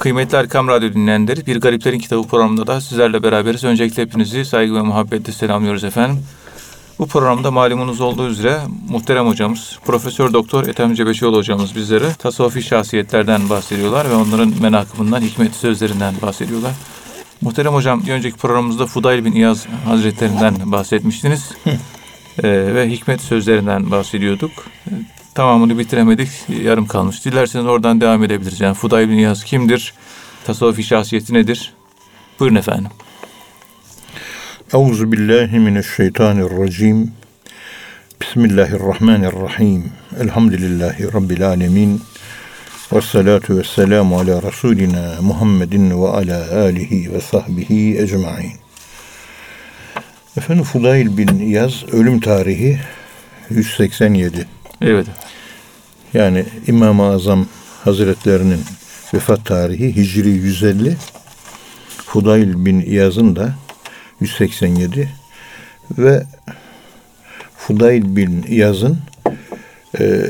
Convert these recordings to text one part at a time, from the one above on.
Kıymetli Erkam Radyo dinleyenleri, Bir Gariplerin Kitabı programında da sizlerle beraberiz. Öncelikle hepinizi saygı ve muhabbetle selamlıyoruz efendim. Bu programda malumunuz olduğu üzere muhterem hocamız, Profesör Doktor Ethem Cebeşioğlu hocamız bizlere tasavvufi şahsiyetlerden bahsediyorlar ve onların menakımından, hikmet sözlerinden bahsediyorlar. Muhterem hocam, önceki programımızda Fudayl bin İyaz Hazretlerinden bahsetmiştiniz. ee, ve hikmet sözlerinden bahsediyorduk. Tamamını bitiremedik, yarım kalmış. Dilerseniz oradan devam edebiliriz. Yani Fudayl bin İyaz kimdir? Tasavvufi şahsiyeti nedir? Buyurun efendim. Euzu billahi mineşşeytanirracim. Bismillahirrahmanirrahim. Elhamdülillahi rabbil alamin. Ve salatu ve selamu ala Resulina Muhammedin ve ala alihi ve sahbihi ecmain. Efendim Fudayl bin Yaz ölüm tarihi 187. Evet. Yani İmam-ı Azam Hazretlerinin vefat tarihi Hicri 150. Fudayl bin İyaz'ın da 187 ve Fudayl bin İyaz'ın e,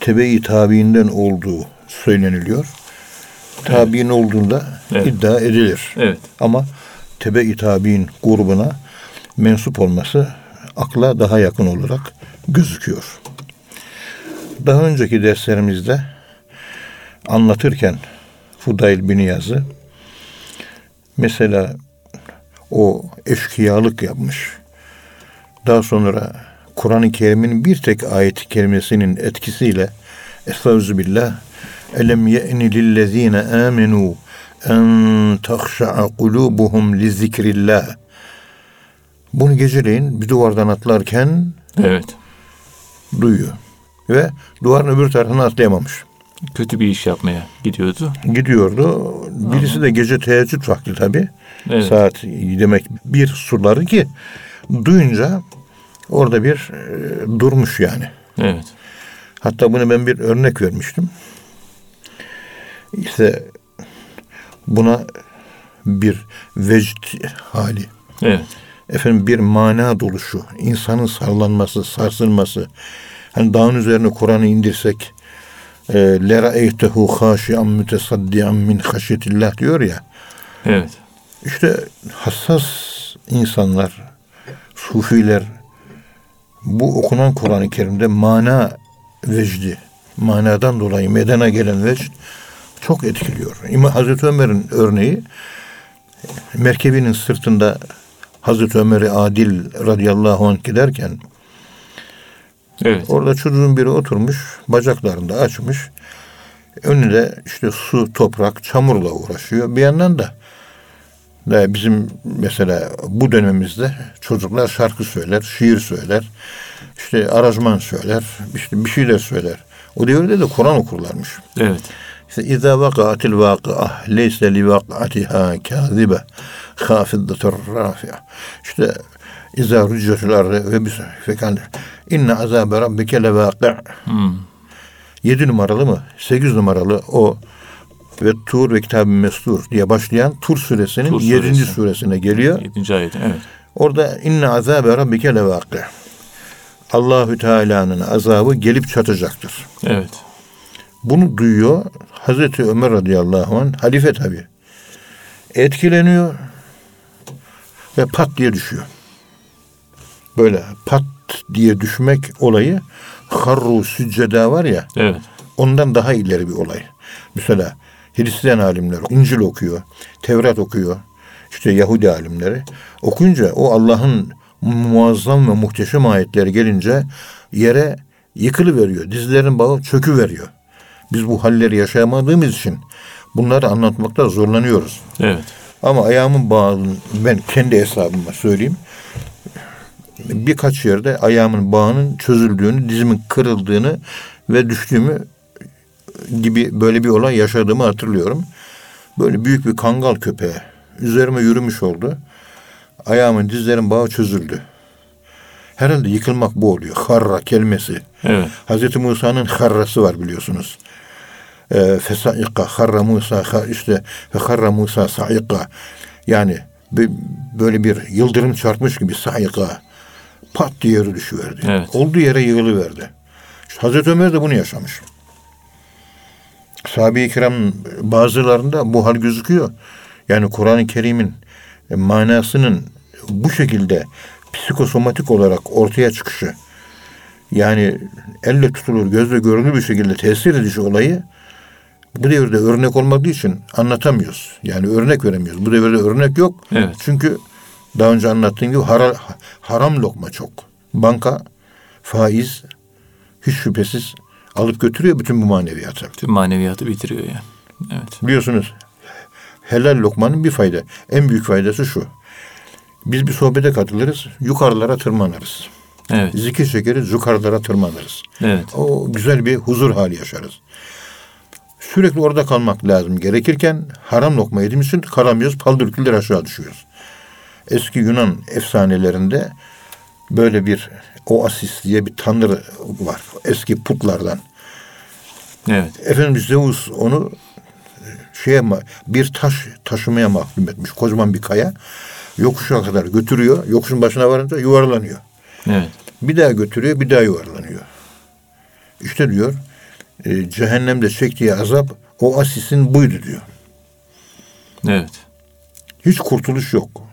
tebe-i tabiinden olduğu söyleniliyor. Tabiin evet. olduğunda evet. iddia edilir. Evet. Ama tebe-i tabiin grubuna mensup olması akla daha yakın olarak gözüküyor. Daha önceki derslerimizde anlatırken Fudayl bin Yaz'ı mesela o eşkıyalık yapmış. Daha sonra Kur'an-ı Kerim'in bir tek ayet-i kerimesinin etkisiyle Estağfirullah Elem ye'ni lillezine amenu en tahşa'a kulubuhum li zikrillah bunu geceleyin bir duvardan atlarken evet. duyuyor. Ve duvarın öbür tarafına atlayamamış. Kötü bir iş yapmaya gidiyordu. Gidiyordu. Birisi Aha. de gece teheccüd vakti tabii. Evet. Saat demek bir suları ki duyunca orada bir e, durmuş yani. Evet. Hatta bunu ben bir örnek vermiştim. İşte buna bir vecd hali. Evet. Efendim bir mana doluşu, insanın sallanması, sarsılması. Hani dağın üzerine Kur'an'ı indirsek e, leraeytehu haşi'an mütesaddian min haşyetillah diyor ya. Evet. İşte hassas insanlar, sufiler bu okunan Kur'an-ı Kerim'de mana vecdi, manadan dolayı medena gelen vecd çok etkiliyor. İmam Hazreti Ömer'in örneği merkebinin sırtında Hazreti Ömer'i Adil radıyallahu anh giderken evet. orada çocuğun biri oturmuş, bacaklarında açmış. Önünde işte su, toprak, çamurla uğraşıyor. Bir yandan da ve bizim mesela bu dönemimizde çocuklar şarkı söyler, şiir söyler, işte aranjman söyler, işte bir şeyler söyler. O devirde de Kur'an okurlarmış. Evet. İşte İzâ vakâtil vâkıah leyse li vakâtiha kâzibe hâfiddatur râfi'a. İşte İzâ rüccetul ardı ve bis fekandir. İnne azâbe rabbike levâki'. Hmm. Yedi numaralı mı? Sekiz numaralı o ve Tur ve Kitab-ı Mestur diye başlayan Tur suresinin Tur suresi. 7. suresine geliyor. 7. ayet evet. Orada inne azabe rabbike levâki. Allahü Teala'nın azabı gelip çatacaktır. Evet. Bunu duyuyor Hazreti Ömer radıyallahu anh halife tabi. Etkileniyor ve pat diye düşüyor. Böyle pat diye düşmek olayı harru sücceda var ya. Evet. Ondan daha ileri bir olay. Mesela Hristiyan alimler İncil okuyor, Tevrat okuyor. İşte Yahudi alimleri okuyunca o Allah'ın muazzam ve muhteşem ayetleri gelince yere yıkılı veriyor. Dizlerin bağı çökü veriyor. Biz bu halleri yaşayamadığımız için bunları anlatmakta zorlanıyoruz. Evet. Ama ayağımın bağının ben kendi hesabıma söyleyeyim. Birkaç yerde ayağımın bağının çözüldüğünü, dizimin kırıldığını ve düştüğümü gibi böyle bir olay yaşadığımı hatırlıyorum. Böyle büyük bir kangal köpeği üzerime yürümüş oldu. Ayağımın dizlerin bağı çözüldü. Herhalde yıkılmak bu oluyor. Harra kelimesi. Evet. Hazreti Musa'nın harrası var biliyorsunuz. Ee, fesaika harra Musa işte ve harra Musa saika yani böyle bir yıldırım çarpmış gibi saika pat diye yere düşüverdi. Evet. Olduğu yere yığılıverdi. İşte Hazreti Ömer de bunu yaşamış. sahabe-i kiram bazılarında bu hal gözüküyor. Yani Kur'an-ı Kerim'in manasının bu şekilde psikosomatik olarak ortaya çıkışı yani elle tutulur, gözle görünür bir şekilde tesir edici olayı bu devirde örnek olmadığı için anlatamıyoruz. Yani örnek veremiyoruz. Bu devirde örnek yok. Evet. Çünkü daha önce anlattığım gibi hara- haram lokma çok. Banka, faiz hiç şüphesiz alıp götürüyor bütün bu maneviyatı. Tüm maneviyatı bitiriyor yani. Evet. Biliyorsunuz helal lokmanın bir fayda. En büyük faydası şu. Biz bir sohbete katılırız, yukarılara tırmanırız. Evet. Zikir çekeriz, yukarılara tırmanırız. Evet. O güzel bir huzur hali yaşarız. Sürekli orada kalmak lazım. Gerekirken haram lokma yediğimiz için kalamıyoruz, paldır küldür aşağı düşüyoruz. Eski Yunan efsanelerinde böyle bir Oasis diye bir tanrı var. Eski putlardan. Evet. Efendimiz Zeus onu şeye ma- bir taş taşımaya mahkum etmiş. Kocaman bir kaya. Yokuşa kadar götürüyor. Yokuşun başına varınca yuvarlanıyor. Evet. Bir daha götürüyor, bir daha yuvarlanıyor. İşte diyor, e, cehennemde çektiği azap o asisin buydu diyor. Evet. Hiç kurtuluş yok.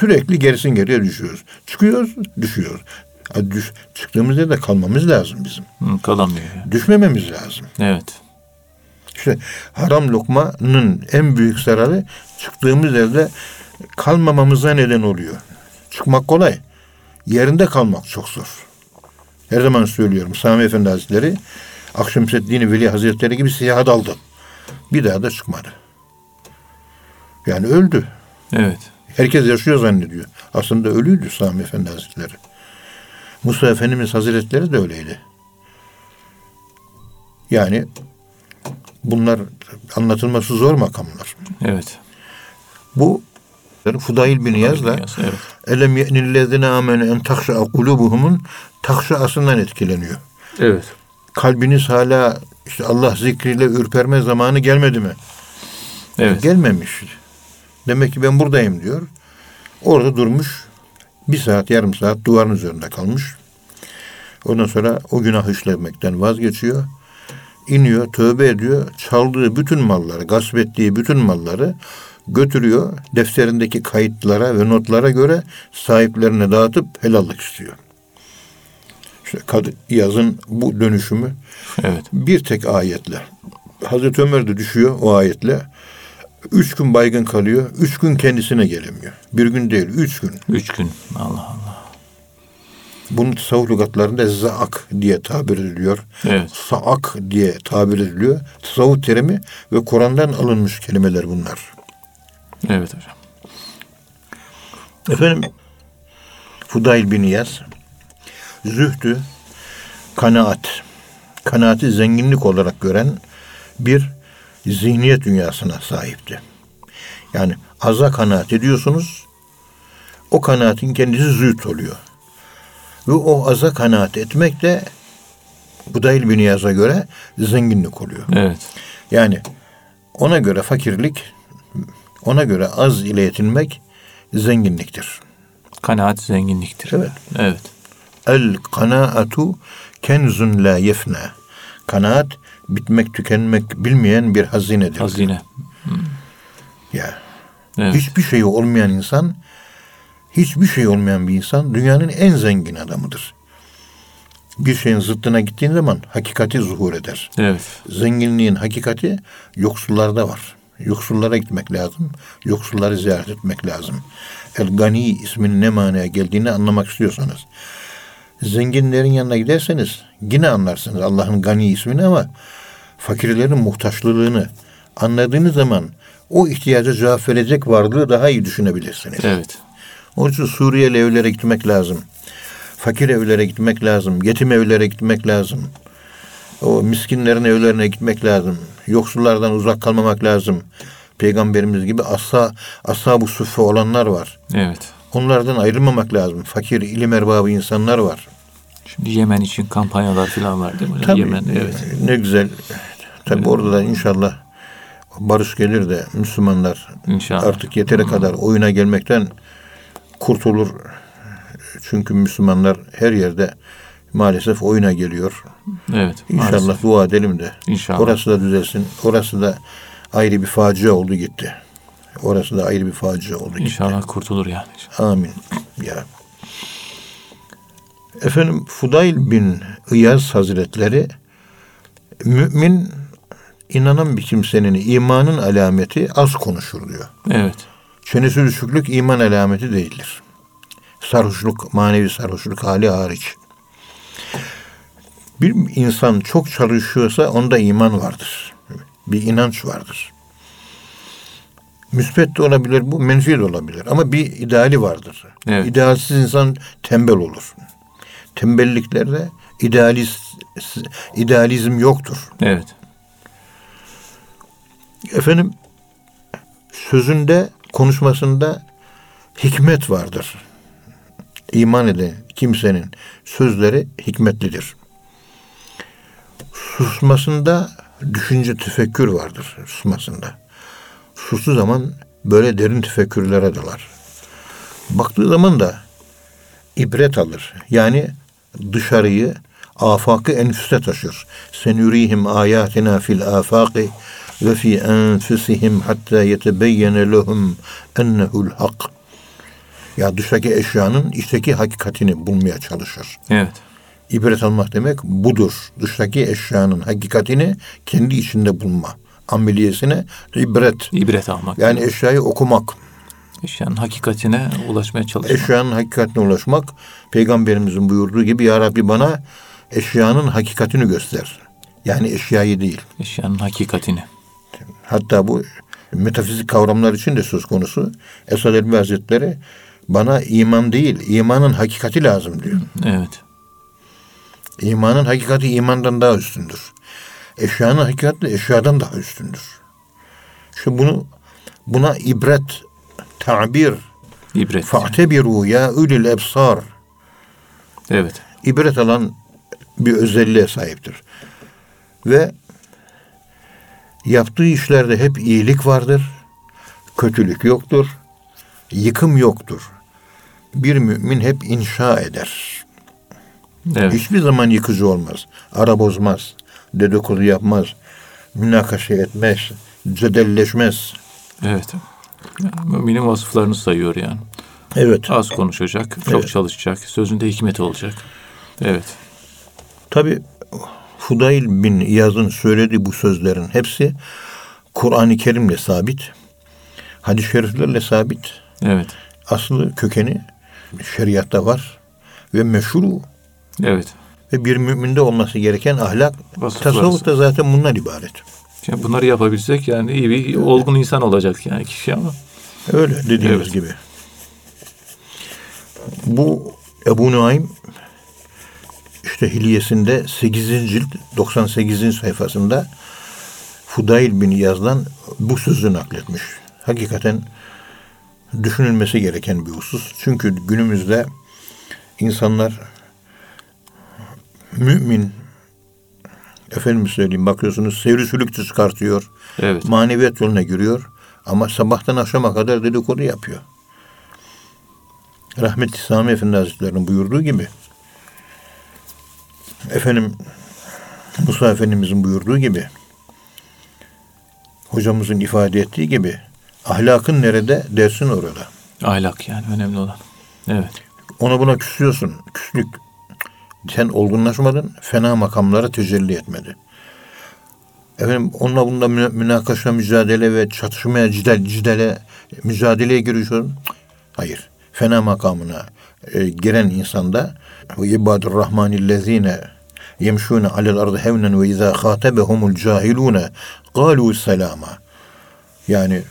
Sürekli gerisin geriye düşüyoruz. Çıkıyoruz, düşüyoruz. Ha, Düş, çıktığımız yerde kalmamız lazım bizim. Hı, Kalamıyor. yani. Düşmememiz lazım. Evet. İşte haram lokmanın en büyük zararı çıktığımız yerde kalmamamıza neden oluyor. Çıkmak kolay. Yerinde kalmak çok zor. Her zaman söylüyorum. Sami Efendi Hazretleri Akşemseddin Veli Hazretleri gibi siyaha daldı. Bir daha da çıkmadı. Yani öldü. Evet. Herkes yaşıyor zannediyor. Aslında ölüydü Sami Efendi Hazretleri. Musa Efendimiz Hazretleri de öyleydi. Yani bunlar anlatılması zor makamlar. Evet. Bu Fudayl bin Niyaz'la Evet. elem ye'nillezine amene en takşa'a kulubuhumun takşaasından etkileniyor. Evet. Kalbiniz hala işte Allah zikriyle ürperme zamanı gelmedi mi? Evet. Gelmemiş. Demek ki ben buradayım diyor. Orada durmuş. Bir saat, yarım saat duvarın üzerinde kalmış. Ondan sonra o günah işlemekten vazgeçiyor. İniyor, tövbe ediyor. Çaldığı bütün malları, gasp ettiği bütün malları götürüyor. Defterindeki kayıtlara ve notlara göre sahiplerine dağıtıp helallik istiyor. İşte Kadı yazın bu dönüşümü Evet. bir tek ayetle. Hazreti Ömer de düşüyor o ayetle. Üç gün baygın kalıyor. Üç gün kendisine gelemiyor. Bir gün değil, üç gün. Üç gün. Allah Allah. Bunun tasavvuf lügatlarında zaak diye tabir ediliyor. Evet. Saak diye tabir ediliyor. Tasavvuf terimi ve Kur'an'dan alınmış kelimeler bunlar. Evet hocam. Efendim Fudayl bin Niyaz zühdü kanaat kanaati zenginlik olarak gören bir zihniyet dünyasına sahipti. Yani aza kanaat ediyorsunuz o kanaatin kendisi züht oluyor. Ve o aza kanaat etmek de Fudayl bin Niyaz'a göre zenginlik oluyor. Evet. Yani ona göre fakirlik, ona göre az ile yetinmek zenginliktir. Kanaat zenginliktir. Evet. Evet. El kanaatu kenzun la yefna. Kanaat bitmek tükenmek bilmeyen bir hazinedir. Hazine. Ya. Evet. Hiçbir şeyi olmayan insan, hiçbir şey olmayan bir insan dünyanın en zengin adamıdır. Bir şeyin zıttına gittiğin zaman hakikati zuhur eder. Evet. Zenginliğin hakikati yoksullarda var. Yoksullara gitmek lazım. Yoksulları ziyaret etmek lazım. El Gani isminin ne manaya geldiğini anlamak istiyorsanız. Zenginlerin yanına giderseniz yine anlarsınız Allah'ın Gani ismini ama fakirlerin muhtaçlılığını anladığınız zaman o ihtiyaca cevap verecek varlığı daha iyi düşünebilirsiniz. Evet. Onun için Suriyeli evlere gitmek lazım. Fakir evlere gitmek lazım. Yetim evlere gitmek lazım. O miskinlerin evlerine gitmek lazım. Yoksullardan uzak kalmamak lazım. Peygamberimiz gibi asla ashab-ı suffe olanlar var. Evet. Onlardan ayrılmamak lazım. Fakir, ilim erbabı insanlar var. Şimdi Yemen için kampanyalar falan var değil mi? Tabii Yemen, evet. ne güzel. Tabii orada da inşallah barış gelir de Müslümanlar İnşallah. artık yeteri kadar oyuna gelmekten kurtulur. Çünkü Müslümanlar her yerde maalesef oyuna geliyor. Evet. İnşallah maalesef. dua edelim de. İnşallah. Orası da düzelsin. Orası da ayrı bir facia oldu gitti. Orası da ayrı bir facia oldu gitti. İnşallah kurtulur yani. Amin. Ya. Efendim Fudayl bin İyaz Hazretleri mümin inanan bir kimsenin imanın alameti az konuşur diyor. Evet. Çenesi düşüklük iman alameti değildir. Sarhoşluk, manevi sarhoşluk hali hariç. Bir insan çok çalışıyorsa onda iman vardır. Bir inanç vardır. Müsbet de olabilir bu, menfi de olabilir. Ama bir ideali vardır. Evet. İdealsiz insan tembel olur. Tembelliklerde idealist, idealizm yoktur. Evet. Efendim sözünde, konuşmasında hikmet vardır. İman eden kimsenin sözleri hikmetlidir. Susmasında düşünce tefekkür vardır susmasında. Sustu zaman böyle derin tefekkürlere dalar. Baktığı zaman da ibret alır. Yani dışarıyı afakı enfüste taşır. Sen yurihim ayatina fil afaki ve fi enfusihim hatta yetebeyyene lehum ennehu'l hak. Ya dıştaki eşyanın içteki hakikatini bulmaya çalışır. Evet. İbret almak demek budur. Dıştaki eşyanın hakikatini kendi içinde bulma. Ameliyesine ibret. İbret almak. Yani eşyayı okumak. eşyanın hakikatine ulaşmaya çalışmak. Eşyanın hakikatine ulaşmak. Peygamberimizin buyurduğu gibi Ya Rabbi bana eşyanın hakikatini göster. Yani eşyayı değil. Eşyanın hakikatini. Hatta bu metafizik kavramlar için de söz konusu. Esad Elbi Hazretleri bana iman değil, imanın hakikati lazım diyor. Evet. İmanın hakikati imandan daha üstündür. Eşyanın hakikati de eşyadan daha üstündür. İşte bunu buna ibret, tabir, İbret. fa'tebiru ya ulil ebsar. Evet. ibret alan bir özelliğe sahiptir. Ve yaptığı işlerde hep iyilik vardır. Kötülük yoktur. Yıkım yoktur. Bir mümin hep inşa eder. Evet. Hiçbir zaman yıkıcı olmaz. Ara bozmaz. Dedikodu yapmaz. Münakaşa etmez. Cedelleşmez. Evet. Müminin vasıflarını sayıyor yani. Evet. Az konuşacak, çok Evet. çalışacak, sözünde hikmet olacak. Evet. Tabi Fudayl bin İyaz'ın söylediği bu sözlerin hepsi Kur'an-ı Kerim'le sabit. Hadis-i şeriflerle sabit. Evet. Aslı kökeni şeriatta var ve meşru Evet. ve bir müminde olması gereken ahlak tasavvuf da zaten bunlar ibaret. Şimdi bunları yapabilsek yani iyi bir olgun insan olacak yani kişi ama. Öyle dediğimiz Evet. gibi. Bu Ebu Nuaym işte hilyesinde 8. cilt 98. sayfasında Fudayl bin İyaz'dan bu sözü nakletmiş. Hakikaten düşünülmesi gereken bir husus. Çünkü günümüzde insanlar mümin efendim söyleyeyim bakıyorsunuz sevrisülükçü çıkartıyor. Evet. Maneviyat yoluna giriyor. Ama sabahtan akşama kadar dedikodu yapıyor. Rahmetli Sami Efendi Hazretleri'nin buyurduğu gibi efendim Musa Efendimizin buyurduğu gibi hocamızın ifade ettiği gibi ahlakın nerede dersin orada. Ahlak yani önemli olan. Evet. Ona buna küsüyorsun. Küslük. Sen olgunlaşmadın. Fena makamlara tecelli etmedi. Efendim onunla bunda mü- münakaşa, mücadele ve çatışmaya, cidel, cidele, mücadeleye giriyorsun. Hayır. Fena makamına e, giren insanda ve ibadur rahmanillezine yemşûne alel ardı hevnen ve izâ khâtebehumul cahilûne gâlû selâma. Yani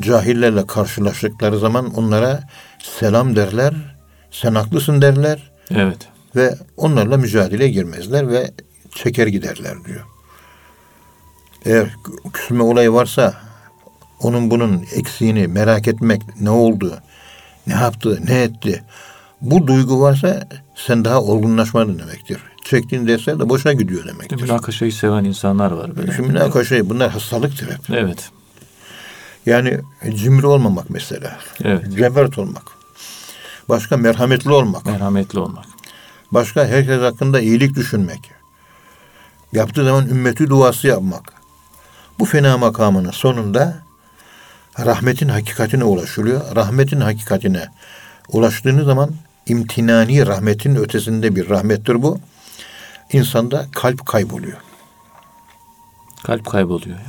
cahillerle karşılaştıkları zaman onlara selam derler, sen haklısın derler Evet. ve onlarla mücadeleye girmezler ve çeker giderler diyor. Eğer küsme olayı varsa onun bunun eksiğini merak etmek ne oldu, ne yaptı, ne etti. Bu duygu varsa sen daha olgunlaşmadın demektir. Çektiğin dersler de boşa gidiyor demektir. Münakaşayı seven insanlar var böyle. Şu münakaşayı bunlar hastalıktır hep. Evet. Yani cimri olmamak mesela. Evet. Cömert olmak. Başka merhametli olmak. Merhametli olmak. Başka herkes hakkında iyilik düşünmek. Yaptığı zaman ümmeti duası yapmak. Bu fena makamının sonunda rahmetin hakikatine ulaşılıyor. Rahmetin hakikatine ulaştığınız zaman imtinani rahmetin ötesinde bir rahmettir bu. İnsanda kalp kayboluyor. Kalp kayboluyor ya.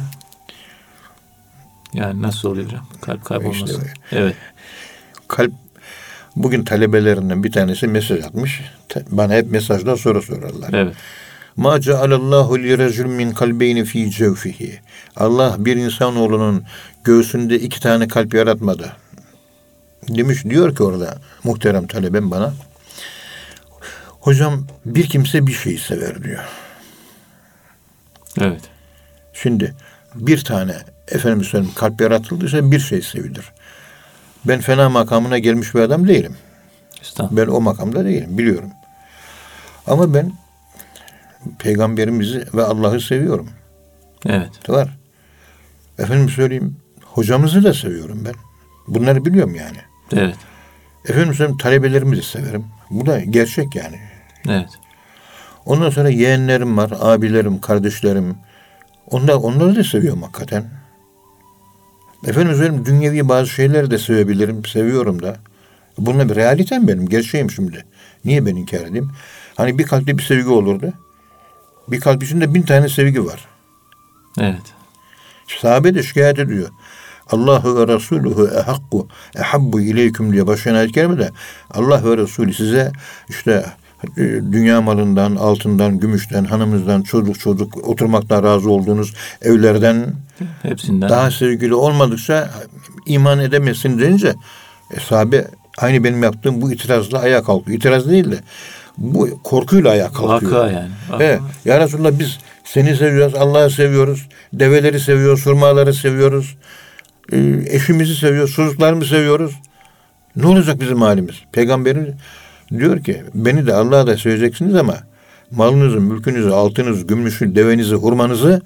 Yani nasıl oluyor hocam? Kalp kaybolması. İşte öyle. evet. Kalp bugün talebelerinden bir tanesi mesaj atmış. Bana hep mesajdan soru sorarlar. Evet. Ma cealallahu li min kalbeyni fi cevfihi. Allah bir insanoğlunun göğsünde iki tane kalp yaratmadı. Demiş diyor ki orada muhterem talebem bana. Hocam bir kimse bir şeyi sever diyor. Evet. Şimdi bir tane efendim söyleyeyim kalp yaratıldıysa bir şey sevilir. Ben fena makamına gelmiş bir adam değilim. Ben o makamda değilim biliyorum. Ama ben peygamberimizi ve Allah'ı seviyorum. Evet. Var. Efendim söyleyeyim hocamızı da seviyorum ben. Bunları biliyorum yani. Evet. Efendim söyleyeyim talebelerimizi severim. Bu da gerçek yani. Evet. Ondan sonra yeğenlerim var, abilerim, kardeşlerim. Onlar, onları da seviyorum hakikaten. Efendim söyleyeyim dünyevi bazı şeyleri de sevebilirim, seviyorum da. Bunlar bir realitem benim, gerçeğim şimdi. Niye ben inkar edeyim? Hani bir kalpte bir sevgi olurdu. Bir kalp içinde bin tane sevgi var. Evet. Sahabe de şikayet ediyor. Allahu ve Resuluhu ehakku ehabbu ileyküm diye başlayan ayet kerimede Allah ve Resulü size işte e, dünya malından, altından, gümüşten, hanımızdan, çocuk çocuk oturmaktan razı olduğunuz evlerden Hepsinden. daha sevgili olmadıkça iman edemezsin deyince e, sahabe aynı benim yaptığım bu itirazla ayağa kalkıyor. İtiraz değil de bu korkuyla ayağa kalkıyor. Vaka yani. Vaka. Evet. Ya Resulallah biz seni seviyoruz, Allah'ı seviyoruz, develeri seviyoruz, hurmaları seviyoruz, e, eşimizi seviyoruz, çocuklarımızı seviyoruz. Ne olacak bizim halimiz? Peygamberimiz diyor ki beni de Allah'ı da seveceksiniz ama malınızı, mülkünüzü, altınızı, gümüşü, devenizi, hurmanızı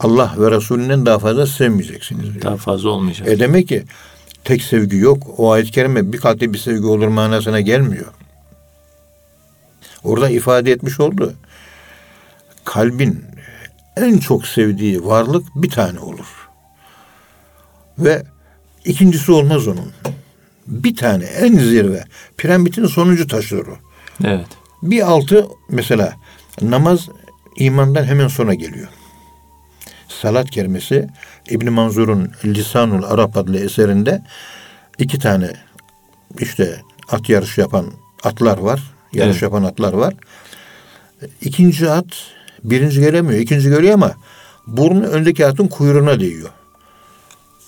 Allah ve Resulünden daha fazla sevmeyeceksiniz diyor. Daha fazla olmayacak. E demek ki tek sevgi yok. O ayet-i kerime bir kalpte bir sevgi olur manasına gelmiyor. Orada ifade etmiş oldu. Kalbin en çok sevdiği varlık bir tane olur. Ve ikincisi olmaz onun. Bir tane en zirve. Piramidin sonuncu taşıdır o. Evet. Bir altı mesela namaz imandan hemen sonra geliyor. Salat kelimesi İbn Manzur'un Lisanul Arap adlı eserinde iki tane işte at yarışı yapan atlar var. Yarış Evet. yapan atlar var. İkinci at birinci gelemiyor. ikinci görüyor ama burnu öndeki atın kuyruğuna değiyor.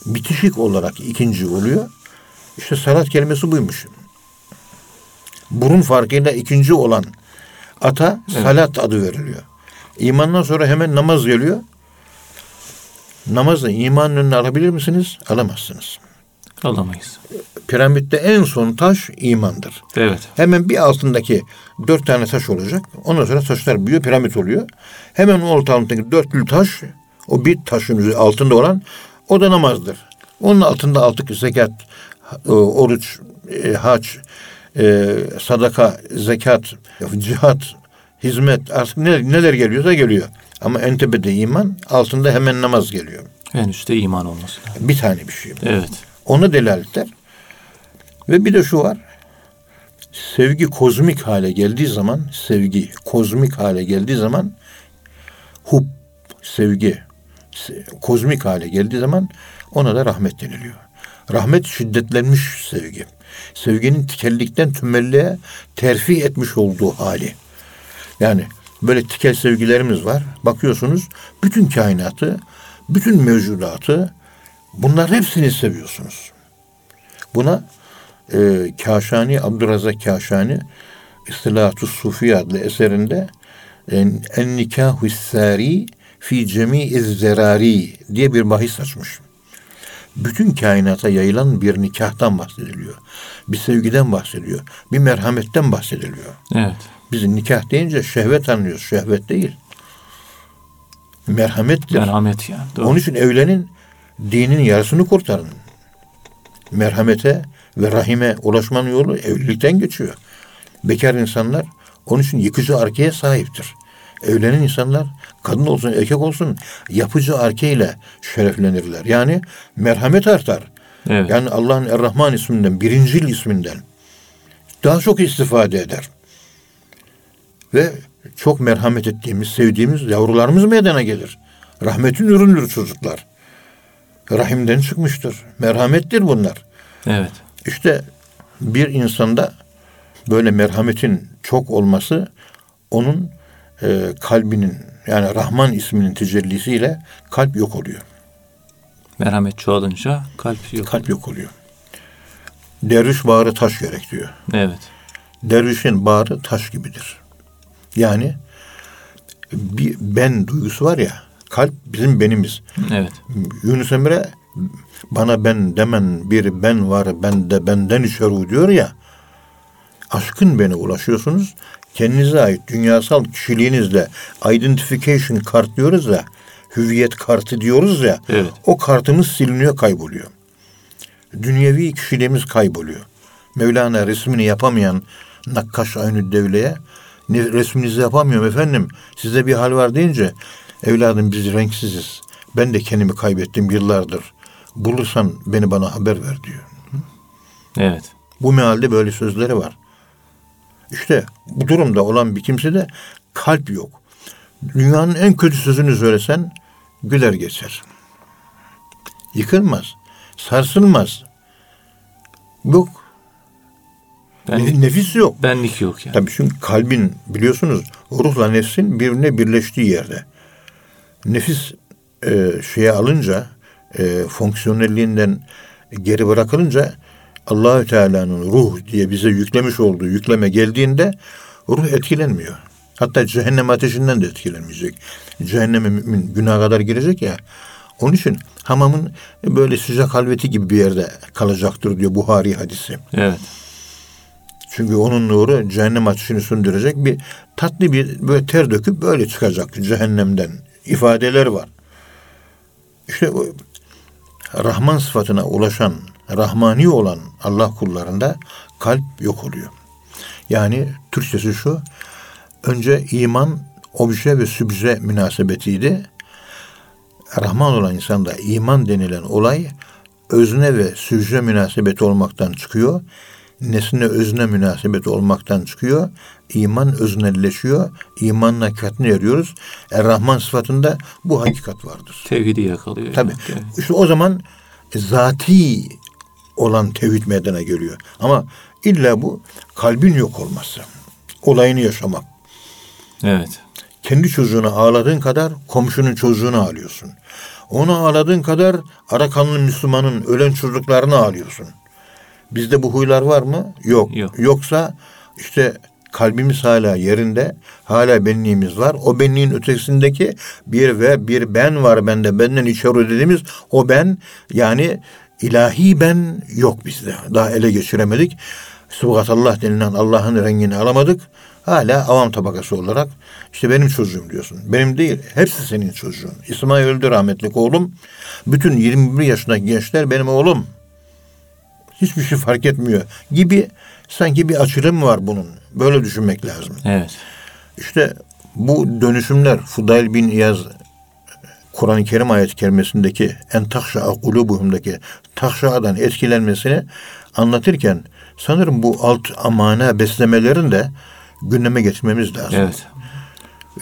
Bitişik olarak ikinci oluyor. İşte salat kelimesi buymuş. Burun farkıyla ikinci olan ata Evet. salat adı veriliyor. İmandan sonra hemen namaz geliyor. Namazı imanın önüne alabilir misiniz? Alamazsınız. Alamayız. Piramitte en son taş imandır. Evet. Hemen bir altındaki dört tane taş olacak. Ondan sonra taşlar büyüyor, piramit oluyor. Hemen o altındaki dörtlü taş, o bir taşın altında olan, o da namazdır. Onun altında altı zekat, e, oruç, e, hac, e, sadaka, zekat, cihat, hizmet, artık ne- neler geliyorsa geliyor. Ama en tepede iman, altında hemen namaz geliyor. En üstte iman olması. Bir tane bir şey. Evet. Ona delaletler. Ve bir de şu var. Sevgi kozmik hale geldiği zaman, sevgi kozmik hale geldiği zaman hub, sevgi se- kozmik hale geldiği zaman ona da rahmet deniliyor. Rahmet şiddetlenmiş sevgi. Sevginin tikellikten tümelliğe terfi etmiş olduğu hali. Yani böyle tikel sevgilerimiz var. Bakıyorsunuz bütün kainatı, bütün mevcudatı bunların hepsini seviyorsunuz. Buna e, Kaşani, Abdurrazak Kaşani İstilatü Sufi adlı eserinde en, en nikahu sari fi cemi zerari diye bir bahis açmış. Bütün kainata yayılan bir nikahtan bahsediliyor. Bir sevgiden bahsediyor. Bir merhametten bahsediliyor. Evet. Biz nikah deyince şehvet anlıyoruz. Şehvet değil. Merhamettir. Merhamet yani. Doğru. Onun için evlenin, dinin yarısını kurtarın. Merhamete ve rahime ulaşmanın yolu evlilikten geçiyor. Bekar insanlar Onun için yıkıcı arkeye sahiptir. Evlenen insanlar kadın olsun erkek olsun yapıcı arkeyle şereflenirler. Yani merhamet artar. Evet. Yani Allah'ın Er-Rahman isminden, birincil isminden daha çok istifade eder. Ve çok merhamet ettiğimiz, sevdiğimiz yavrularımız meydana gelir. Rahmetin ürünüdür çocuklar. Rahimden çıkmıştır. Merhamettir bunlar. Evet. İşte bir insanda böyle merhametin çok olması onun e, kalbinin yani Rahman isminin tecellisiyle kalp yok oluyor. Merhamet çoğalınca kalp yok. Kalp yok oluyor. Derviş bağrı taş gerek diyor. Evet. Dervişin bağrı taş gibidir. Yani bir ben duygusu var ya kalp bizim benimiz. Evet. Yunus Emre bana ben demen bir ben var ben de benden içeri diyor ya aşkın beni ulaşıyorsunuz kendinize ait dünyasal kişiliğinizle identification kart diyoruz ya hüviyet kartı diyoruz ya Evet. o kartımız siliniyor kayboluyor. Dünyevi kişiliğimiz kayboluyor. Mevlana resmini yapamayan Nakkaş Aynü Devle'ye "Ne- resminizi yapamıyorum efendim size bir hal var deyince evladım biz renksiziz. Ben de kendimi kaybettim yıllardır. Bulursan beni bana haber ver diyor. Evet. Bu mealde böyle sözleri var. İşte bu durumda olan bir kimse de kalp yok. Dünyanın en kötü sözünü söylesen güler geçer. Yıkılmaz. Sarsılmaz. Yok. Ben, Ne- Nefis yok. benlik yok yani. Tabii çünkü kalbin biliyorsunuz ruhla nefsin birbirine birleştiği yerde. Nefis e, şeye alınca e, fonksiyonelliğinden geri bırakılınca Allahü Teala'nın ruh diye bize yüklemiş olduğu yükleme geldiğinde ruh etkilenmiyor. Hatta cehennem ateşinden de etkilenmeyecek. Cehenneme mümin günaha kadar girecek ya. Onun için hamamın böyle sıcak halveti gibi bir yerde kalacaktır diyor Buhari hadisi. Evet. Çünkü onun nuru cehennem ateşini söndürecek bir tatlı bir böyle ter döküp böyle çıkacak cehennemden ifadeler var. İşte Rahman sıfatına ulaşan, Rahmani olan Allah kullarında kalp yok oluyor. Yani Türkçesi şu, önce iman, obje ve sübje münasebetiydi. Rahman olan insanda iman denilen olay özne ve sübje münasebeti olmaktan çıkıyor. Nesne özne münasebeti olmaktan çıkıyor. İman öznelleşiyor. İmanın hakikatini eriyoruz. Er-Rahman sıfatında bu hakikat vardır. Tevhidi yakalıyor. Tabii. Evet. İşte o zaman zati olan tevhid meydana geliyor. Ama illa bu kalbin yok olması. Olayını yaşamak. Evet. Kendi çocuğuna ağladığın kadar komşunun çocuğunu ağlıyorsun. Onu ağladığın kadar Arakanlı Müslümanın ölen çocuklarını ağlıyorsun. Bizde bu huylar var mı? Yok. Yok. Yoksa işte kalbimiz hala yerinde, hala benliğimiz var. O benliğin ötesindeki bir ve bir ben var bende. Benden içeri dediğimiz o ben yani ilahi ben yok bizde. Daha ele geçiremedik. Subhatallah denilen Allah'ın rengini alamadık. Hala avam tabakası olarak işte benim çocuğum diyorsun. Benim değil. Hepsi senin çocuğun. İsmail öldü rahmetlik oğlum. Bütün 21 yaşındaki gençler benim oğlum hiçbir şey fark etmiyor gibi sanki bir açılım var bunun. Böyle düşünmek lazım. Evet. İşte bu dönüşümler Fudayl bin İyaz Kur'an-ı Kerim ayet-i kerimesindeki en tahşa kulubuhumdaki tahşadan etkilenmesini anlatırken sanırım bu alt amana beslemelerini de gündeme getirmemiz lazım. Evet.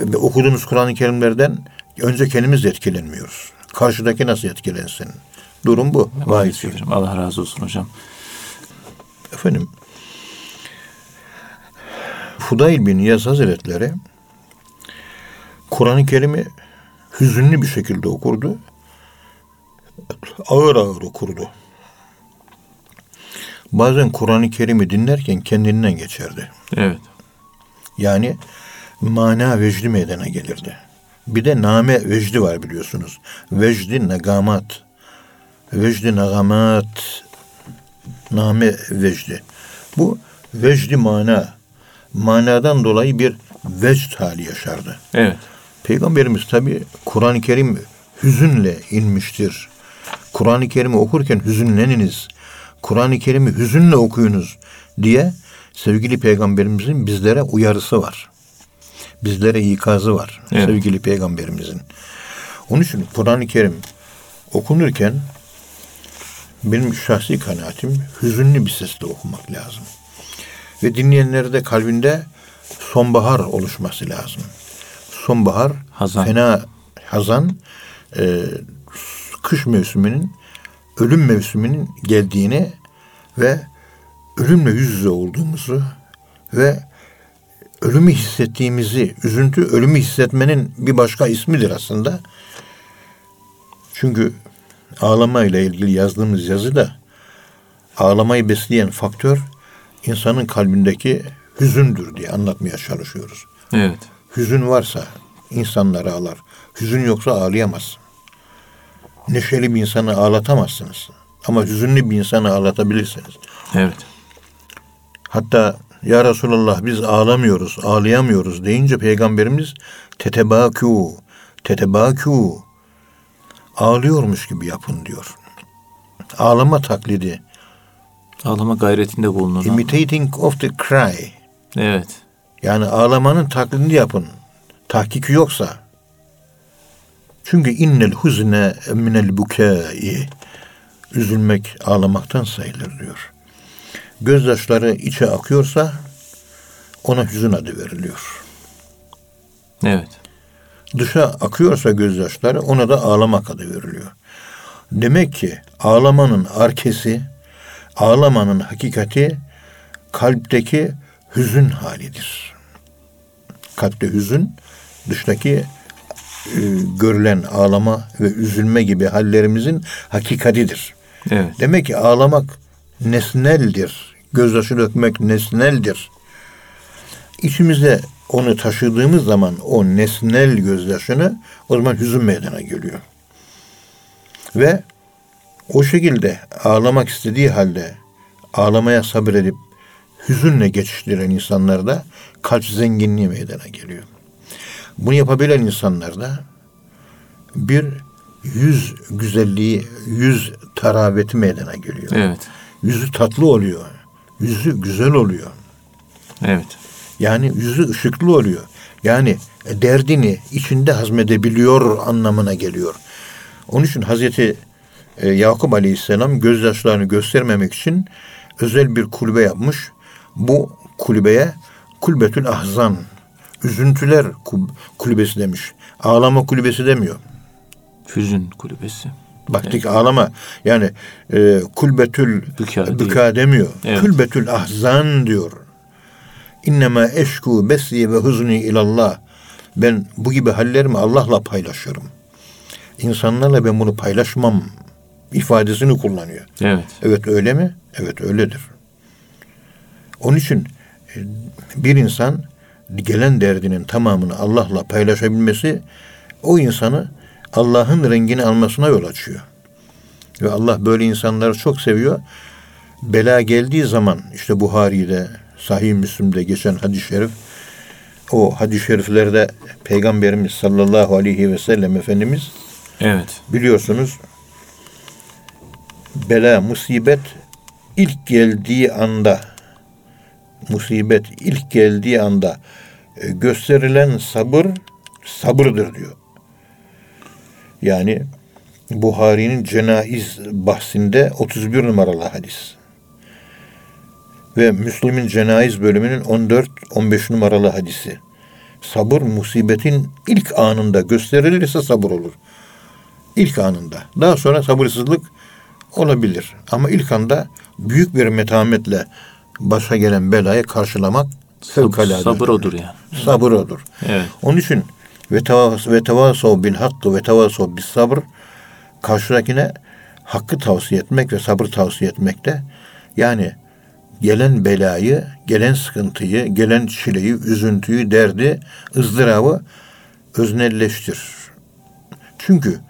Ve okuduğumuz Kur'an-ı Kerimlerden önce kendimiz de etkilenmiyoruz. Karşıdaki nasıl etkilensin? Durum bu. Vay. Allah razı olsun hocam. Efendim Fudayl bin Yaz Hazretleri Kur'an-ı Kerim'i hüzünlü bir şekilde okurdu. Ağır ağır okurdu. Bazen Kur'an-ı Kerim'i dinlerken kendinden geçerdi. Evet. Yani mana vecdi meydana gelirdi. Bir de name vecdi var biliyorsunuz. Vecdi negamat. Vecdi negamat. Name vecdi. Bu vecdi mana. Manadan dolayı bir vecd hali yaşardı. Evet. Peygamberimiz tabi Kur'an-ı Kerim hüzünle inmiştir. Kur'an-ı Kerim'i okurken hüzünleniniz. Kur'an-ı Kerim'i hüzünle okuyunuz diye sevgili peygamberimizin bizlere uyarısı var. Bizlere ikazı var. Evet. Sevgili peygamberimizin. Onun için Kur'an-ı Kerim okunurken benim şahsi kanaatim hüzünlü bir sesle okumak lazım. Ve dinleyenlerde kalbinde sonbahar oluşması lazım. Sonbahar, Hazan. fena hazan, e, kış mevsiminin, ölüm mevsiminin geldiğini ve ölümle yüz yüze olduğumuzu ve ölümü hissettiğimizi, üzüntü ölümü hissetmenin bir başka ismidir aslında. Çünkü ağlama ile ilgili yazdığımız yazıda ağlamayı besleyen faktör insanın kalbindeki hüzündür diye anlatmaya çalışıyoruz. Evet. Hüzün varsa insanlar ağlar. Hüzün yoksa ağlayamaz. Neşeli bir insanı ağlatamazsınız. Ama hüzünlü bir insanı ağlatabilirsiniz. Evet. Hatta ya Resulallah biz ağlamıyoruz, ağlayamıyoruz deyince Peygamberimiz tetebakû, tetebakû ağlıyormuş gibi yapın diyor. Ağlama taklidi. Ağlama gayretinde bulunun. Imitating of the cry. Evet. Yani ağlamanın taklidini yapın. Tahkiki yoksa. Çünkü innel huzne minel bukai. Üzülmek ağlamaktan sayılır diyor. Gözyaşları içe akıyorsa ona hüzün adı veriliyor. Evet. Dışa akıyorsa gözyaşları ona da ağlamak adı veriliyor. Demek ki ağlamanın arkesi, ağlamanın hakikati kalpteki hüzün halidir. Kalpte hüzün, dıştaki e, görülen ağlama ve üzülme gibi hallerimizin hakikatidir. Evet. Demek ki ağlamak nesneldir. Gözyaşı dökmek nesneldir. İçimizde onu taşıdığımız zaman o nesnel gözyaşını o zaman hüzün meydana geliyor. Ve o şekilde ağlamak istediği halde ağlamaya sabredip hüzünle geçiştiren insanlarda kalp zenginliği meydana geliyor. Bunu yapabilen insanlarda bir yüz güzelliği, yüz tarabeti meydana geliyor. Evet. Yüzü tatlı oluyor. Yüzü güzel oluyor. Evet. Yani yüzü ışıklı oluyor. Yani derdini içinde hazmedebiliyor anlamına geliyor. Onun için Hazreti e, Yakup Aleyhisselam gözyaşlarını göstermemek için özel bir kulübe yapmış. Bu kulübeye kulbetül ahzan, üzüntüler kul- kulübesi demiş. Ağlama kulübesi demiyor. Hüzün kulübesi. Baktık ağlama. Yani e, kulbetül Büka büka demiyor. Evet. Kulbetül ahzan diyor. İnnemâ eşku besli ve huzni ilallah. Ben bu gibi hallerimi Allah'la paylaşıyorum. İnsanlarla ben bunu paylaşmam ifadesini kullanıyor. Evet. Evet öyle mi? Evet öyledir. Onun için e, bir insan gelen derdinin tamamını Allah'la paylaşabilmesi o insanı Allah'ın rengini almasına yol açıyor. Ve Allah böyle insanları çok seviyor. Bela geldiği zaman işte Buhari'de, Sahih Müslim'de geçen hadis-i şerif o hadis-i şeriflerde Peygamberimiz sallallahu aleyhi ve sellem Efendimiz Evet. biliyorsunuz bela, musibet ilk geldiği anda musibet ilk geldiği anda e, gösterilen sabır sabırdır diyor. Yani Buhari'nin Cenaiz bahsinde 31 numaralı hadis. Ve Müslim'in Cenaiz bölümünün 14-15 numaralı hadisi. Sabır musibetin ilk anında gösterilirse sabır olur. İlk anında. Daha sonra sabırsızlık olabilir. Ama ilk anda büyük bir metametle başa gelen belayı karşılamak fevkalade. Sabır odur yani. Sabır odur. Evet. Onun için ve tevas ve tevasav bil hakkı ve tevasav bis sabır karşıdakine hakkı tavsiye etmek ve sabır tavsiye etmekte. Yani gelen belayı, gelen sıkıntıyı, gelen çileyi, üzüntüyü, derdi, ızdırabı öznelleştir. Çünkü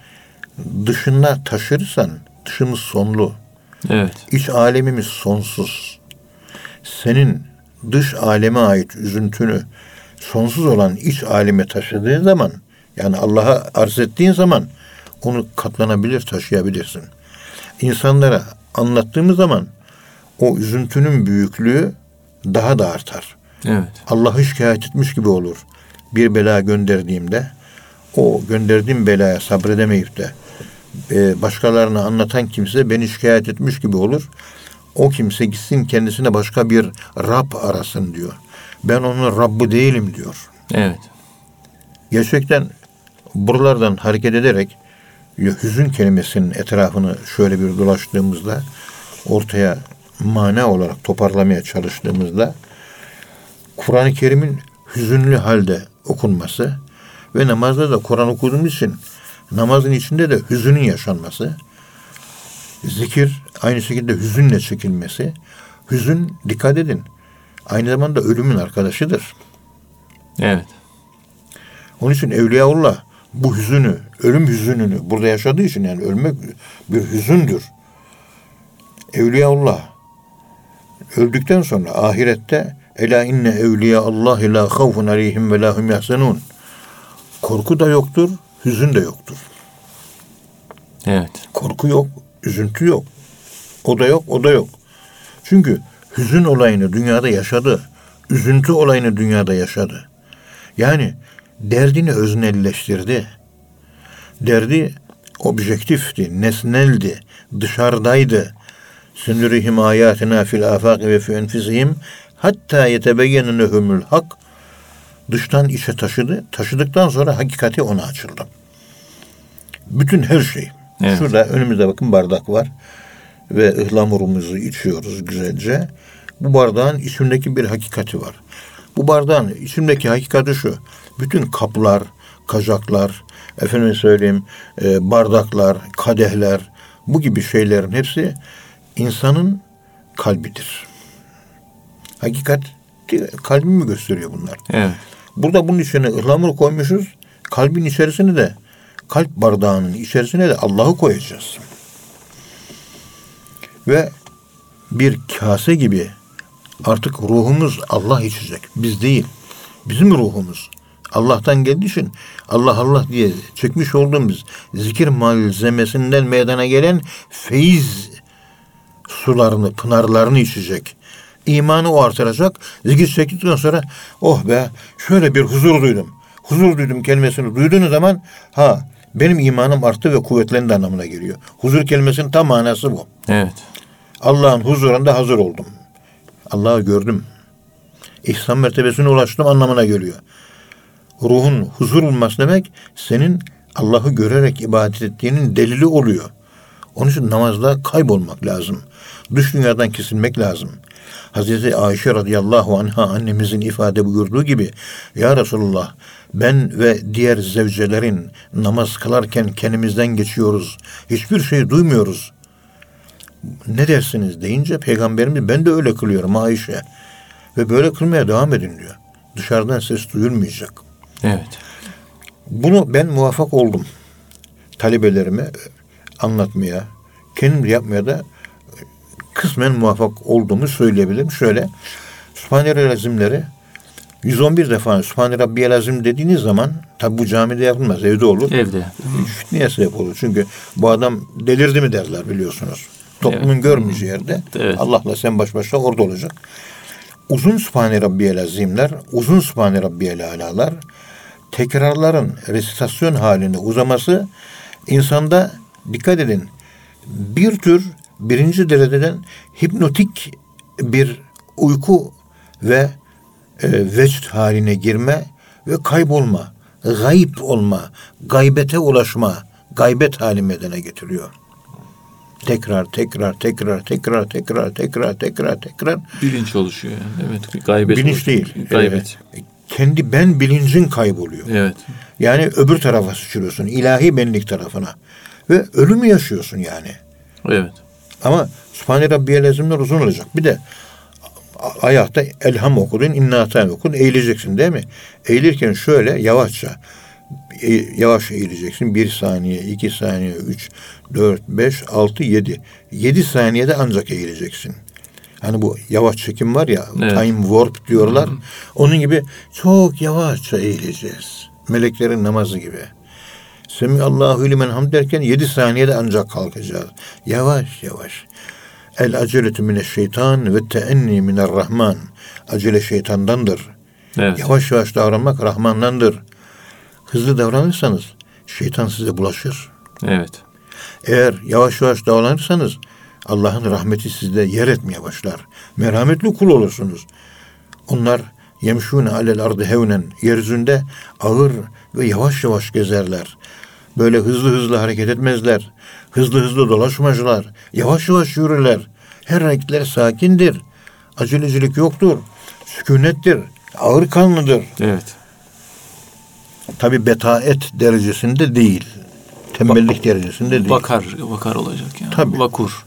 dışına taşırsan dışımız sonlu. Evet. İç alemimiz sonsuz. Senin dış aleme ait üzüntünü sonsuz olan iç aleme taşıdığın zaman yani Allah'a arz ettiğin zaman onu katlanabilir, taşıyabilirsin. İnsanlara anlattığımız zaman o üzüntünün büyüklüğü daha da artar. Evet. Allah'ı şikayet etmiş gibi olur. Bir bela gönderdiğimde o gönderdiğim belaya sabredemeyip de e, başkalarına anlatan kimse beni şikayet etmiş gibi olur. O kimse gitsin kendisine başka bir Rab arasın diyor. Ben onun Rabbi değilim diyor. Evet. Gerçekten buralardan hareket ederek hüzün kelimesinin etrafını şöyle bir dolaştığımızda ortaya mana olarak toparlamaya çalıştığımızda Kur'an-ı Kerim'in hüzünlü halde okunması ve namazda da Kur'an okuduğumuz için namazın içinde de hüzünün yaşanması, zikir aynı şekilde hüzünle çekilmesi, hüzün dikkat edin aynı zamanda ölümün arkadaşıdır. Evet. Onun için Evliyaullah bu hüzünü, ölüm hüzününü burada yaşadığı için yani ölmek bir hüzündür. Evliyaullah öldükten sonra ahirette ela inne evliya Allah la havfun aleyhim ve la hum yahzenun. Korku da yoktur, hüzün de yoktur. Evet. Korku yok, üzüntü yok. O da yok, o da yok. Çünkü hüzün olayını dünyada yaşadı. Üzüntü olayını dünyada yaşadı. Yani derdini öznelleştirdi. Derdi objektifti, nesneldi, dışarıdaydı. Sünürihim ayatina fil afak ve fi enfisihim hatta yetebeyyene lehumul hak dıştan içe taşıdı. Taşıdıktan sonra hakikati ona açıldı. Bütün her şey. Evet. Şurada önümüzde bakın bardak var. Ve ıhlamurumuzu içiyoruz güzelce. Bu bardağın içindeki bir hakikati var. Bu bardağın içindeki hakikati şu. Bütün kaplar, kazaklar, efendim söyleyeyim e, bardaklar, kadehler bu gibi şeylerin hepsi insanın kalbidir. Hakikat kalbimi gösteriyor bunlar. Evet. Burada bunun içine ıhlamur koymuşuz. Kalbin içerisine de kalp bardağının içerisine de Allah'ı koyacağız. Ve bir kase gibi artık ruhumuz Allah içecek. Biz değil. Bizim ruhumuz. Allah'tan geldiği için Allah Allah diye çekmiş olduğumuz zikir malzemesinden meydana gelen feyiz sularını, pınarlarını içecek. İmanı o artıracak. Zikir çektikten sonra oh be şöyle bir huzur duydum. Huzur duydum kelimesini duyduğunuz zaman ha benim imanım arttı ve kuvvetlendi anlamına geliyor. Huzur kelimesinin tam manası bu. Evet. Allah'ın huzurunda hazır oldum. Allah'ı gördüm. İhsan mertebesine ulaştım anlamına geliyor. Ruhun huzur bulması demek senin Allah'ı görerek ibadet ettiğinin delili oluyor. Onun için namazda kaybolmak lazım. Dış dünyadan kesilmek lazım. Hazreti Ayşe radıyallahu anha annemizin ifade buyurduğu gibi Ya Resulullah ben ve diğer zevcelerin namaz kılarken kendimizden geçiyoruz. Hiçbir şey duymuyoruz. Ne dersiniz deyince peygamberimiz ben de öyle kılıyorum Ayşe. Ve böyle kılmaya devam edin diyor. Dışarıdan ses duyulmayacak. Evet. Bunu ben muvaffak oldum. Talebelerime anlatmaya, kendim yapmaya da kısmen muvaffak olduğumu söyleyebilirim. Şöyle, Sübhane lazimleri 111 defa Sübhane Rabbiyel Azim dediğiniz zaman tabi bu camide yapılmaz, evde olur. Evde. Fitneye sebep olur. Çünkü bu adam delirdi mi derler biliyorsunuz. Toplumun Evet. görmeyeceği yerde Evet. Allah'la sen baş başa orada olacak. Uzun Sübhane Rabbiyel Azimler, uzun Sübhane Rabbiyel Alalar, tekrarların resitasyon halinde uzaması insanda dikkat edin bir tür birinci dereceden hipnotik bir uyku ve e, vecd haline girme ve kaybolma, gayip olma, gaybete ulaşma, gaybet hali medene getiriyor. Tekrar, tekrar, tekrar, tekrar, tekrar, tekrar, tekrar, tekrar. Bilinç oluşuyor yani. Evet. Gaybet Bilinç oluşuyor. değil. Gaybet. Ee, kendi ben bilincin kayboluyor. Evet. Yani öbür tarafa sıçrıyorsun. ilahi benlik tarafına. Ve ölümü yaşıyorsun yani. Evet. Ama Sübhane Rabbiyel Azimler uzun olacak. Bir de ayakta elham okudun, inna atan okudun, eğileceksin değil mi? Eğilirken şöyle yavaşça, e, yavaş eğileceksin. Bir saniye, iki saniye, üç, dört, beş, altı, yedi. Yedi saniyede ancak eğileceksin. Hani bu yavaş çekim var ya, Evet. time warp diyorlar. Onun gibi çok yavaşça eğileceğiz. Meleklerin namazı gibi. Semi Allahu limen hamd derken 7 saniyede ancak kalkacağız. Yavaş yavaş. El aceletü mineşşeytan ve teenni minerrahman. Acele şeytandandır. Evet. Yavaş yavaş davranmak Rahman'dandır. Hızlı davranırsanız şeytan size bulaşır. Evet. Eğer yavaş yavaş davranırsanız Allah'ın rahmeti sizde yer etmeye başlar. Merhametli kul olursunuz. Onlar yemşûne alel ardı hevnen yeryüzünde ağır ve yavaş yavaş gezerler. Böyle hızlı hızlı hareket etmezler. Hızlı hızlı dolaşmazlar. Yavaş yavaş yürürler. Her hareketler sakindir. Acelecilik yoktur. Sükunettir. Ağır kanlıdır. Evet. Tabi betaet derecesinde değil. Tembellik derecesinde değil. Vakar, vakar olacak yani. Tabii. Vakur.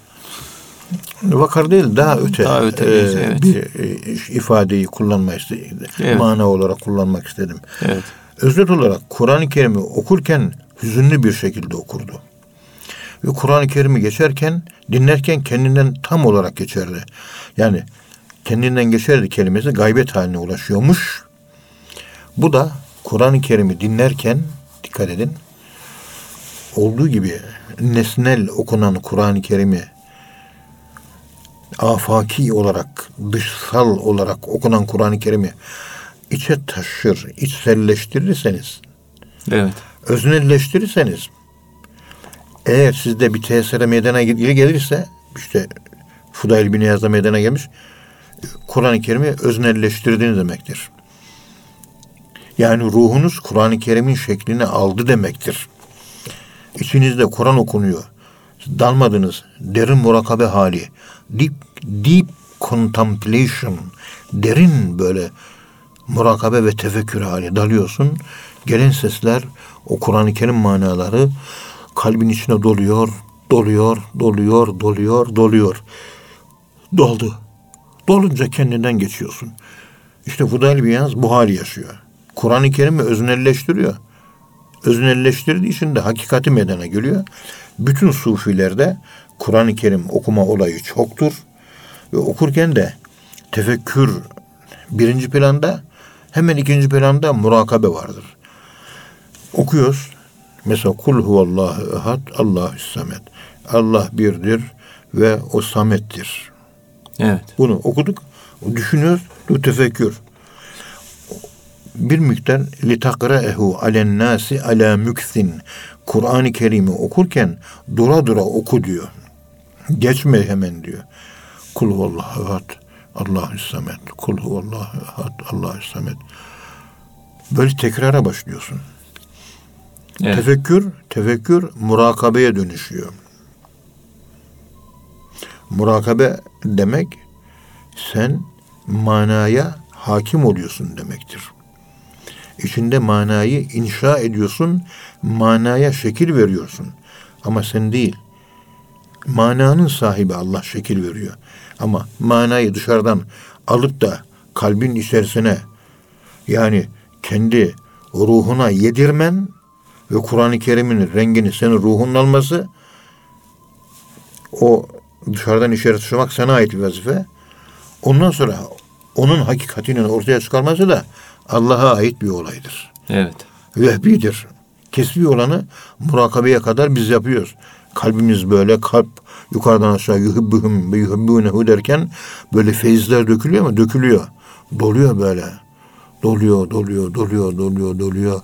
Vakar değil daha öte, Daha öte, e, evet. bir e, ifadeyi kullanmak istedim. Evet. Mana olarak kullanmak istedim. Evet. Özet olarak Kur'an-ı Kerim'i okurken hüzünlü bir şekilde okurdu. Ve Kur'an-ı Kerim'i geçerken, dinlerken kendinden tam olarak geçerdi. Yani kendinden geçerdi kelimesi gaybet haline ulaşıyormuş. Bu da Kur'an-ı Kerim'i dinlerken, dikkat edin, olduğu gibi nesnel okunan Kur'an-ı Kerim'i afaki olarak, dışsal olarak okunan Kur'an-ı Kerim'i içe taşır, içselleştirirseniz, Evet. Öznelleştirirseniz, eğer sizde bir tesire meydana gel- gelirse, işte Fudayl bin Yazda meydana gelmiş, Kur'an-ı Kerim'i öznelleştirdiğini demektir. Yani ruhunuz Kur'an-ı Kerim'in şeklini aldı demektir. İçinizde Kur'an okunuyor. Dalmadınız. Derin murakabe hali. Deep, deep contemplation. Derin böyle murakabe ve tefekkür hali. Dalıyorsun. Gelen sesler, o Kur'an-ı Kerim manaları kalbin içine doluyor, doluyor, doluyor, doluyor, doluyor. Doldu. Dolunca kendinden geçiyorsun. İşte Fudayl Biyaz bu hali yaşıyor. Kur'an-ı Kerim'i öznelleştiriyor. Öznelleştirdiği için de hakikati meydana geliyor. Bütün sufilerde Kur'an-ı Kerim okuma olayı çoktur. Ve okurken de tefekkür birinci planda hemen ikinci planda murakabe vardır. Okuyoruz. Mesela kul huvallahu ehad Allahu samet. Allah birdir ve o samettir. Evet. Bunu okuduk. Düşünüyoruz. Tefekkür. Bir miktar litakraehu alen nasi ala müksin. Kur'an-ı Kerim'i okurken dura dura oku diyor. Geçme hemen diyor. Kul huvallahu ehad. Allahu samet. Kul huvallahu ehad. Allahu samet. Böyle tekrara başlıyorsun. Evet. Tefekkür, tefekkür murakabeye dönüşüyor. Murakabe demek sen manaya hakim oluyorsun demektir. İçinde manayı inşa ediyorsun, manaya şekil veriyorsun. Ama sen değil. Mananın sahibi Allah şekil veriyor. Ama manayı dışarıdan alıp da kalbin içerisine yani kendi ruhuna yedirmen ve Kur'an-ı Kerim'in rengini senin ruhunun alması o dışarıdan içeri taşımak sana ait bir vazife. Ondan sonra onun hakikatini ortaya çıkarması da Allah'a ait bir olaydır. Evet. Vehbidir. Kesbi olanı murakabeye kadar biz yapıyoruz. Kalbimiz böyle kalp yukarıdan aşağı yuhibbuhum ve yuhibbunehu derken böyle feyizler dökülüyor mu? Dökülüyor. Doluyor böyle. Doluyor, doluyor, doluyor, doluyor, doluyor.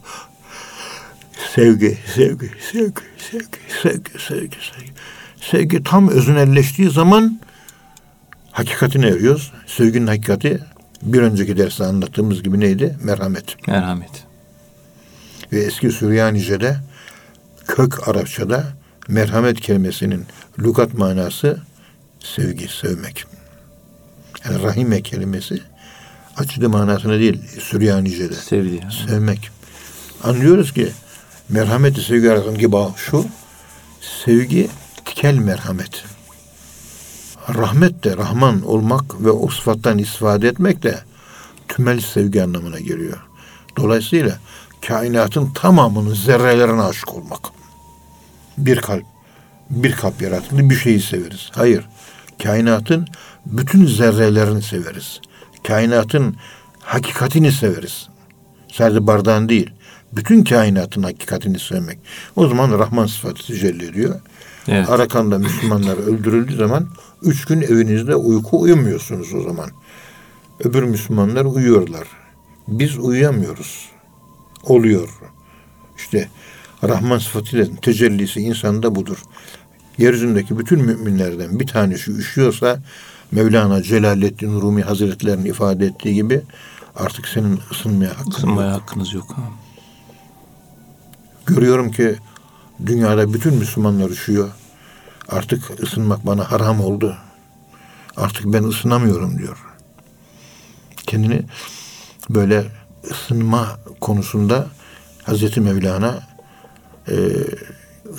Sevgi, sevgi, sevgi, sevgi, sevgi, sevgi, sevgi. Sevgi tam öznelleştiği zaman hakikatine eriyoruz. Sevginin hakikati bir önceki derste anlattığımız gibi neydi? Merhamet. Merhamet. Ve eski Süryanice'de kök Arapçada merhamet kelimesinin lügat manası sevgi, sevmek. Yani rahime kelimesi açıcı manasına değil Süryanice'de. Sevdi. Sevmek. Anlıyoruz ki merhameti sevgi arasındaki bağ şu. Sevgi tikel merhamet. Rahmet de Rahman olmak ve o sıfattan istifade etmek de tümel sevgi anlamına geliyor. Dolayısıyla kainatın tamamının zerrelerine aşık olmak. Bir kalp, bir kalp yaratıldı bir şeyi severiz. Hayır. Kainatın bütün zerrelerini severiz. Kainatın hakikatini severiz. Sadece bardağın değil. Bütün kainatın hakikatini sevmek. O zaman Rahman sıfatı tecelli ediyor. Evet. Arakan'da Müslümanlar öldürüldüğü zaman üç gün evinizde uyku uyumuyorsunuz o zaman. Öbür Müslümanlar uyuyorlar. Biz uyuyamıyoruz. Oluyor. İşte Rahman sıfatıyla tecellisi insanda budur. Yeryüzündeki bütün müminlerden bir tanesi üşüyorsa Mevlana Celaleddin Rumi Hazretleri'nin ifade ettiği gibi artık senin ısınmaya hakkın yok. Isınmaya hakkınız yok. Ha. Görüyorum ki dünyada bütün Müslümanlar üşüyor. Artık ısınmak bana haram oldu. Artık ben ısınamıyorum diyor. Kendini böyle ısınma konusunda Hazreti Mevlana e,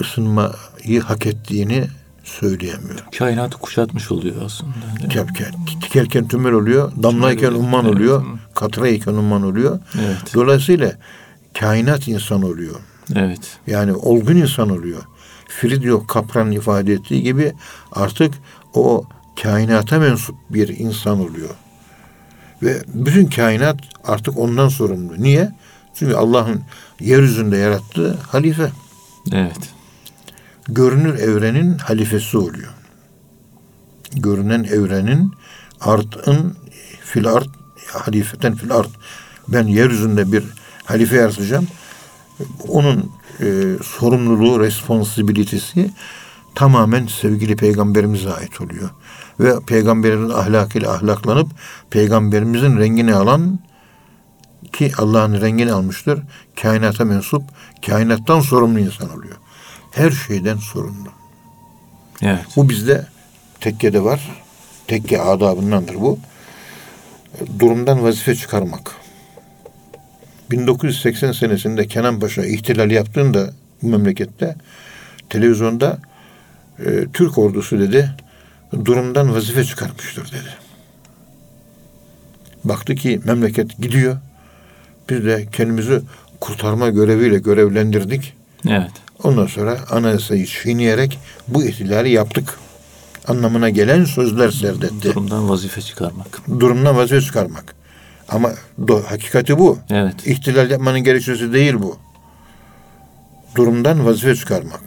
ısınmayı hak ettiğini söyleyemiyor. Kainatı kuşatmış oluyor aslında. Tikerken, tikerken tümör oluyor, damlayken oluyor. umman Evet. oluyor, katrayken umman oluyor. Evet. Dolayısıyla kainat insan oluyor. Evet. Yani olgun insan oluyor. Friedrich Kaplan'ın ifade ettiği gibi artık o kainata mensup bir insan oluyor. Ve bütün kainat artık ondan sorumlu. Niye? Çünkü Allah'ın yeryüzünde yarattığı halife. Evet. Görünür evrenin halifesi oluyor. Görünen evrenin artın fil art halifeten fil art. Ben yeryüzünde bir halife yaratacağım. Onun e, sorumluluğu, responsibilitesi tamamen sevgili peygamberimize ait oluyor. Ve peygamberin ahlakıyla ahlaklanıp peygamberimizin rengini alan ki Allah'ın rengini almıştır. Kainata mensup, kainattan sorumlu insan oluyor. Her şeyden sorumlu. Evet. Bu bizde tekkede var. Tekke adabındandır bu. Durumdan vazife çıkarmak. 1980 senesinde Kenan Paşa ihtilal yaptığında bu memlekette televizyonda e, Türk ordusu dedi durumdan vazife çıkarmıştır dedi. Baktı ki memleket gidiyor. Biz de kendimizi kurtarma göreviyle görevlendirdik. Evet. Ondan sonra anayasayı çiğneyerek bu ihtilali yaptık. Anlamına gelen sözler serdetti. Durumdan vazife çıkarmak. Durumdan vazife çıkarmak. Ama do, hakikati bu. Evet. İhtilal yapmanın gerekçesi değil bu. Durumdan vazife çıkarmak.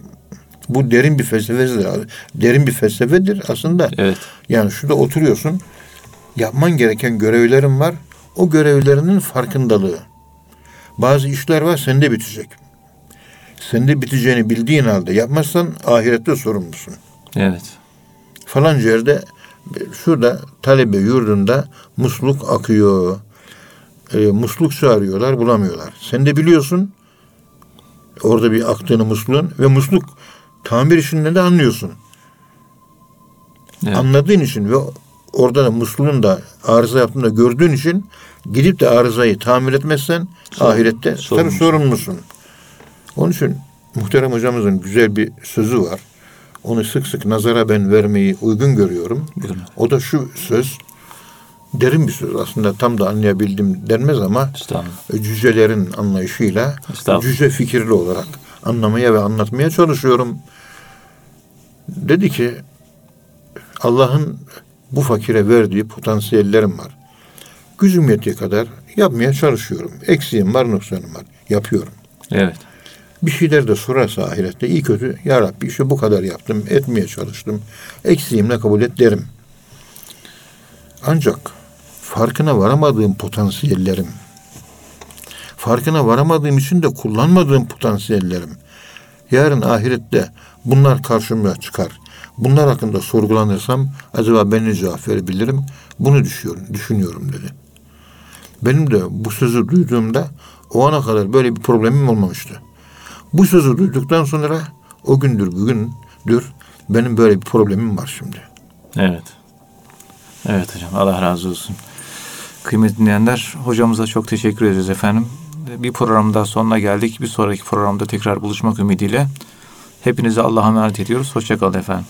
Bu derin bir felsefedir. Derin bir felsefedir aslında. Evet. Yani şurada oturuyorsun. Yapman gereken görevlerin var. O görevlerinin farkındalığı. Bazı işler var sende bitecek. Sende biteceğini bildiğin halde yapmazsan ahirette sorumlusun. Evet. Falanca yerde şurada talebe yurdunda musluk akıyor. E, musluk çağırıyorlar bulamıyorlar. Sen de biliyorsun orada bir aktığını musluğun ve musluk tamir işinde de anlıyorsun. Evet. Anladığın için ve orada da musluğun da arıza yaptığını da gördüğün için gidip de arızayı tamir etmezsen Sorumlu- ahirette tabii sorumlusun. sorumlusun. Onun için muhterem hocamızın güzel bir sözü var. Onu sık sık nazara ben vermeyi uygun görüyorum. Buyurun. O da şu söz, derin bir söz aslında tam da anlayabildim denmez ama cücelerin anlayışıyla cüce fikirli olarak anlamaya ve anlatmaya çalışıyorum. Dedi ki Allah'ın bu fakire verdiği potansiyellerim var. Gücüm yettiği kadar yapmaya çalışıyorum. Eksiğim var, noksanım var. Yapıyorum. Evet. Bir şeyler de sorarsa ahirette iyi kötü ya Rabbi işte bu kadar yaptım, etmeye çalıştım. Eksiğimle kabul et derim. Ancak farkına varamadığım potansiyellerim, farkına varamadığım için de kullanmadığım potansiyellerim, yarın ahirette bunlar karşıma çıkar. Bunlar hakkında sorgulanırsam acaba ben ne cevap verebilirim? Bunu düşünüyorum, düşünüyorum dedi. Benim de bu sözü duyduğumda o ana kadar böyle bir problemim olmamıştı. Bu sözü duyduktan sonra o gündür bugündür benim böyle bir problemim var şimdi. Evet. Evet hocam. Allah razı olsun. Kıymetli dinleyenler, hocamıza çok teşekkür ederiz efendim. Bir program daha sonuna geldik. Bir sonraki programda tekrar buluşmak ümidiyle. Hepinize Allah'a emanet ediyoruz. Hoşçakalın efendim.